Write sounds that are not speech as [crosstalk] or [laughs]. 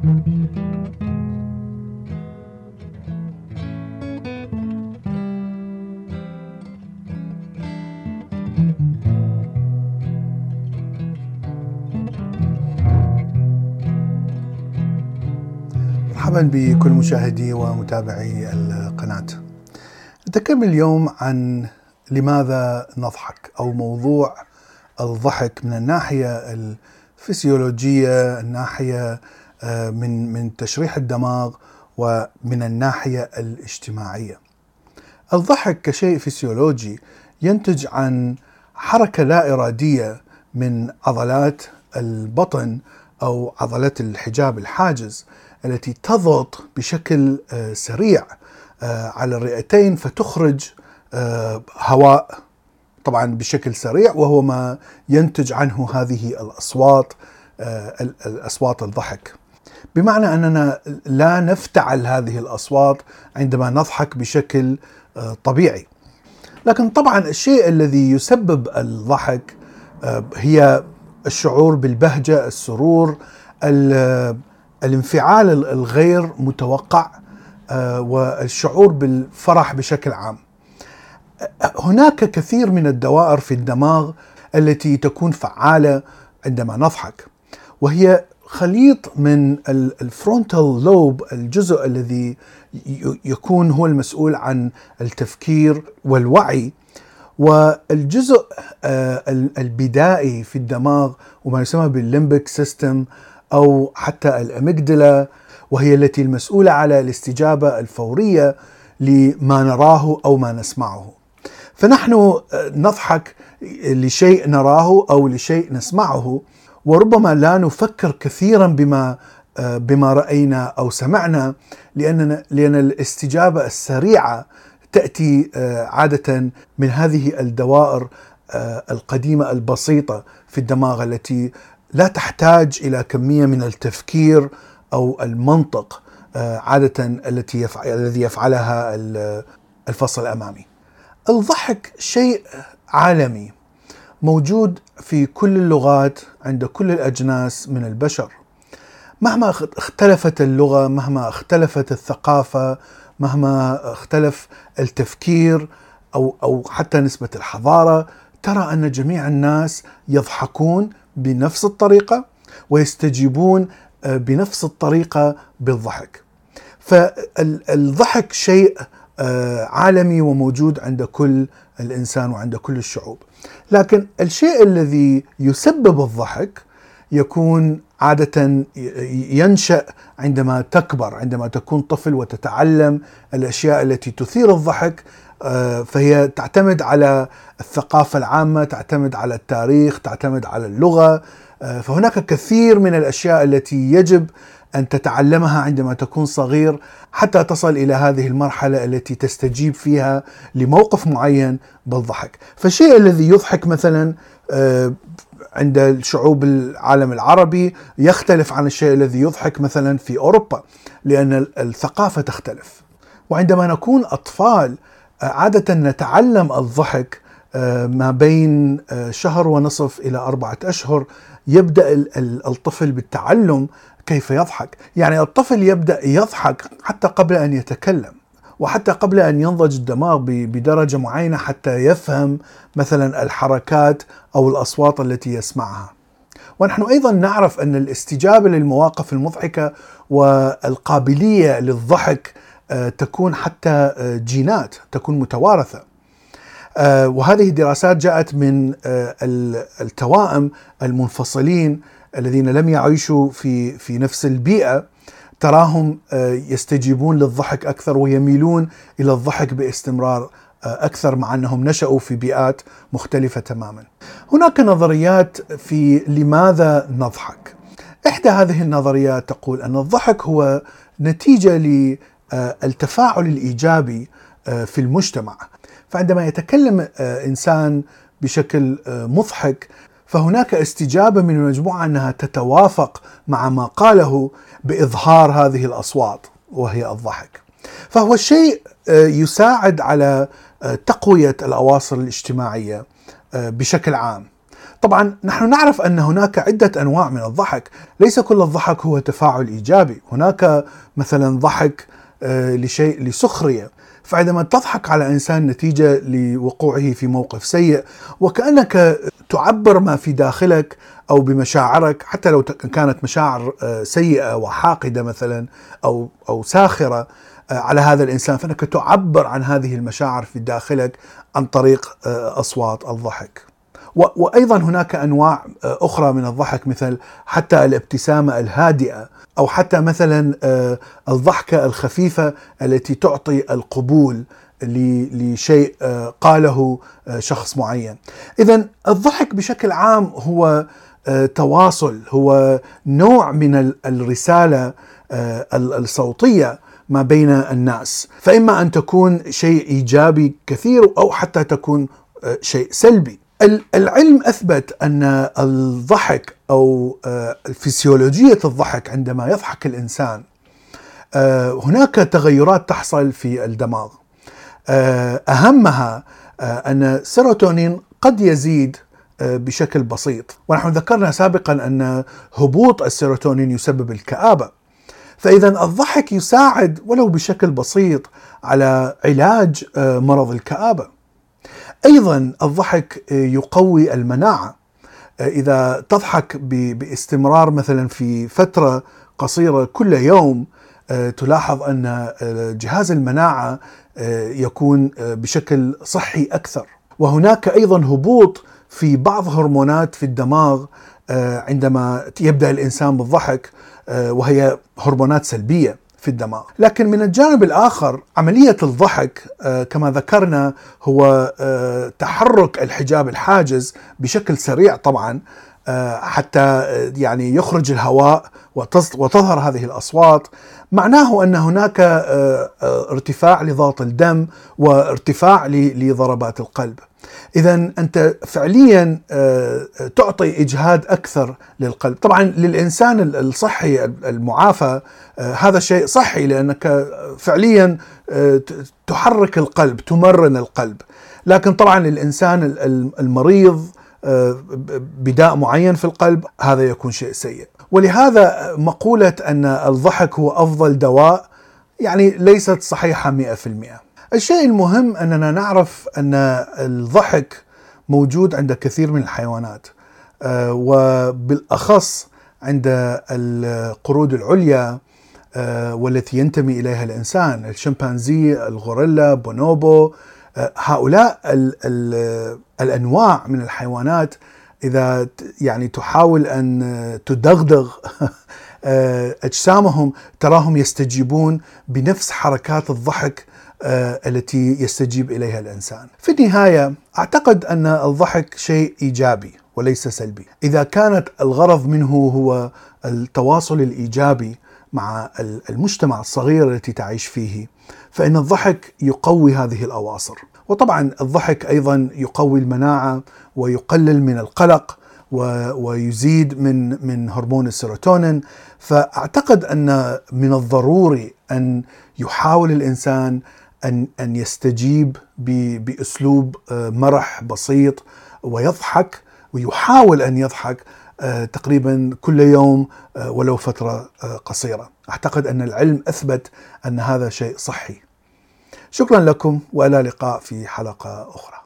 مرحبا بكل مشاهدي ومتابعي القناة. نتكلم اليوم عن لماذا نضحك أو موضوع الضحك من الناحية الفسيولوجية، الناحية من من تشريح الدماغ ومن الناحية الاجتماعية. الضحك كشيء فسيولوجي ينتج عن حركة لا إرادية من عضلات البطن أو عضلات الحجاب الحاجز التي تضغط بشكل آه، سريع آه، على الرئتين فتخرج آه، هواء طبعا بشكل سريع وهو ما ينتج عنه هذه الأصوات الأصوات الضحك. بمعنى أننا لا نفتعل هذه الأصوات عندما نضحك بشكل طبيعي. لكن طبعا الشيء الذي يسبب الضحك هي الشعور بالبهجة، السرور، الانفعال الغير متوقع آه، والشعور بالفرح بشكل عام. هناك كثير من الدوائر في الدماغ التي تكون فعالة عندما نضحك وهي خليط من ال frontal lobe الجزء الذي يكون هو المسؤول عن التفكير والوعي والجزء آه، البدائي في الدماغ وما يسمى بال limbic system أو حتى الأميجدلا وهي التي المسؤولة على الاستجابة الفورية لما نراه أو ما نسمعه. فنحن آه، نضحك لشيء نراه أو لشيء نسمعه وربما لا نفكر كثيرا بما آه، بما رأينا أو سمعنا لأننا لأن الاستجابة السريعة تأتي آه، عادة من هذه الدوائر القديمة البسيطة في الدماغ التي لا تحتاج إلى كمية من التفكير أو المنطق آه، عادة التي يفعل الذي يفعلها الفصل الأمامي. الضحك شيء عالمي موجود في كل اللغات عند كل الأجناس من البشر. مهما اختلفت اللغة، مهما اختلفت الثقافة، مهما اختلف التفكير أو أو حتى نسبة الحضارة، ترى أن جميع الناس يضحكون بنفس الطريقة ويستجيبون آه، بنفس الطريقة بالضحك. فالضحك شيء عالمي وموجود عند كل الإنسان وعند كل الشعوب. لكن الشيء الذي يسبب الضحك يكون عادة ينشأ عندما تكبر عندما تكون طفل وتتعلم الأشياء التي تثير الضحك آه، فهي تعتمد على الثقافة العامة تعتمد على التاريخ تعتمد على اللغة آه، فهناك كثير من الأشياء التي يجب أن تتعلمها عندما تكون صغير حتى تصل إلى هذه المرحلة التي تستجيب فيها لموقف معين بالضحك فالشيء الذي يضحك مثلا آه، عند الشعوب العالم العربي يختلف عن الشيء الذي يضحك مثلا في أوروبا لأن الثقافة تختلف. وعندما نكون أطفال عادة نتعلم الضحك آه، ما بين آه، شهر ونصف إلى أربعة أشهر يبدأ الطفل بالتعلم كيف يضحك، يعني الطفل يبدأ يضحك حتى قبل أن يتكلم. وحتى قبل أن ينضج الدماغ بدرجة معينة حتى يفهم مثلا الحركات أو الأصوات التي يسمعها. ونحن أيضا نعرف أن الاستجابة للمواقف المضحكة والقابلية للضحك آه، تكون حتى آه، جينات تكون متوارثة. آه، وهذه الدراسات جاءت من التوائم المنفصلين الذين لم يعيشوا في في نفس البيئة تراهم آه، يستجيبون للضحك أكثر ويميلون إلى الضحك باستمرار آه، أكثر مع أنهم نشأوا في بيئات مختلفة تماما. هناك نظريات في لماذا نضحك. إحدى هذه النظريات تقول أن الضحك هو نتيجة للتفاعل الإيجابي آه، في المجتمع. فعندما يتكلم إنسان بشكل مضحك فهناك استجابة من المجموعة أنها تتوافق مع ما قاله بإظهار هذه الأصوات وهي الضحك. فهو الشيء آه، يساعد على آه، تقوية الأواصر الاجتماعية آه، بشكل عام. طبعا نحن نعرف أن هناك عدة أنواع من الضحك، ليس كل الضحك هو تفاعل إيجابي، هناك مثلا ضحك آه، لشيء لسخرية، فعندما تضحك على إنسان نتيجة لوقوعه في موقف سيء وكأنك تعبر ما في داخلك أو بمشاعرك حتى لو كانت مشاعر آه، سيئة وحاقدة مثلا أو أو ساخرة آه، على هذا الإنسان فإنك تعبر عن هذه المشاعر في داخلك عن طريق أصوات الضحك. وأيضا هناك أنواع آه، أخرى من الضحك مثل حتى الابتسامة الهادئة أو حتى مثلا آه، الضحكة الخفيفة التي تعطي القبول لشيء آه، قاله شخص معين. اذا الضحك بشكل عام هو تواصل هو نوع من الرسالة الصوتية ما بين الناس فإما أن تكون شيء إيجابي كثير أو حتى تكون شيء سلبي العلم أثبت أن الضحك أو آه، فسيولوجيه الضحك عندما يضحك الإنسان آه، هناك تغيرات تحصل في الدماغ. آه، أهمها أن السيروتونين قد يزيد بشكل بسيط. ونحن ذكرنا سابقا أن هبوط السيروتونين يسبب الكآبة. فإذا الضحك يساعد ولو بشكل بسيط على علاج مرض الكآبة. أيضا الضحك يقوي المناعة. إذا تضحك باستمرار مثلا في فترة قصيرة كل يوم تلاحظ أن جهاز المناعة يكون بشكل صحي أكثر. وهناك أيضا هبوط في بعض هرمونات في الدماغ عندما يبدأ الإنسان بالضحك وهي هرمونات سلبية. في الدماغ لكن من الجانب الآخر عملية الضحك آه، كما ذكرنا هو آه، تحرك الحجاب الحاجز بشكل سريع طبعا آه، حتى يعني يخرج الهواء وتظهر هذه الأصوات. معناه أن هناك ارتفاع لضغط الدم وارتفاع لضربات القلب. اذا أنت فعليا آه، تعطي إجهاد أكثر للقلب. طبعا للإنسان الصحي المعافى آه، هذا شيء صحي لأنك فعليا آه، تحرك القلب تمرن القلب. لكن طبعا للإنسان المريض بداء معين في القلب هذا يكون شيء سيء. ولهذا مقولة أن الضحك هو أفضل دواء يعني ليست صحيحة 100% الشيء المهم أننا نعرف أن الضحك موجود عند كثير من الحيوانات آه، وبالأخص عند القرود العليا آه، والتي ينتمي إليها الإنسان الشمبانزي الغوريلا بونوبو آه، هؤلاء ال ال الأنواع من الحيوانات إذا يعني تحاول أن تدغدغ [laughs] أجسامهم تراهم يستجيبون بنفس حركات الضحك آه، التي يستجيب إليها الإنسان. في النهاية أعتقد أن الضحك شيء إيجابي وليس سلبي. إذا كانت الغرض منه هو التواصل الإيجابي مع المجتمع الصغير التي تعيش فيه فإن الضحك يقوي هذه الأواصر. وطبعا الضحك أيضا يقوي المناعة ويقلل من القلق ويزيد من من هرمون السيروتونين فأعتقد أن من الضروري أن يحاول الإنسان أن أن يستجيب بأسلوب آه، مرح بسيط ويضحك ويحاول أن يضحك آه، تقريبا كل يوم آه، ولو فترة قصيرة. أعتقد أن العلم أثبت أن هذا شيء صحي. شكرا لكم وإلى لقاء في حلقة أخرى.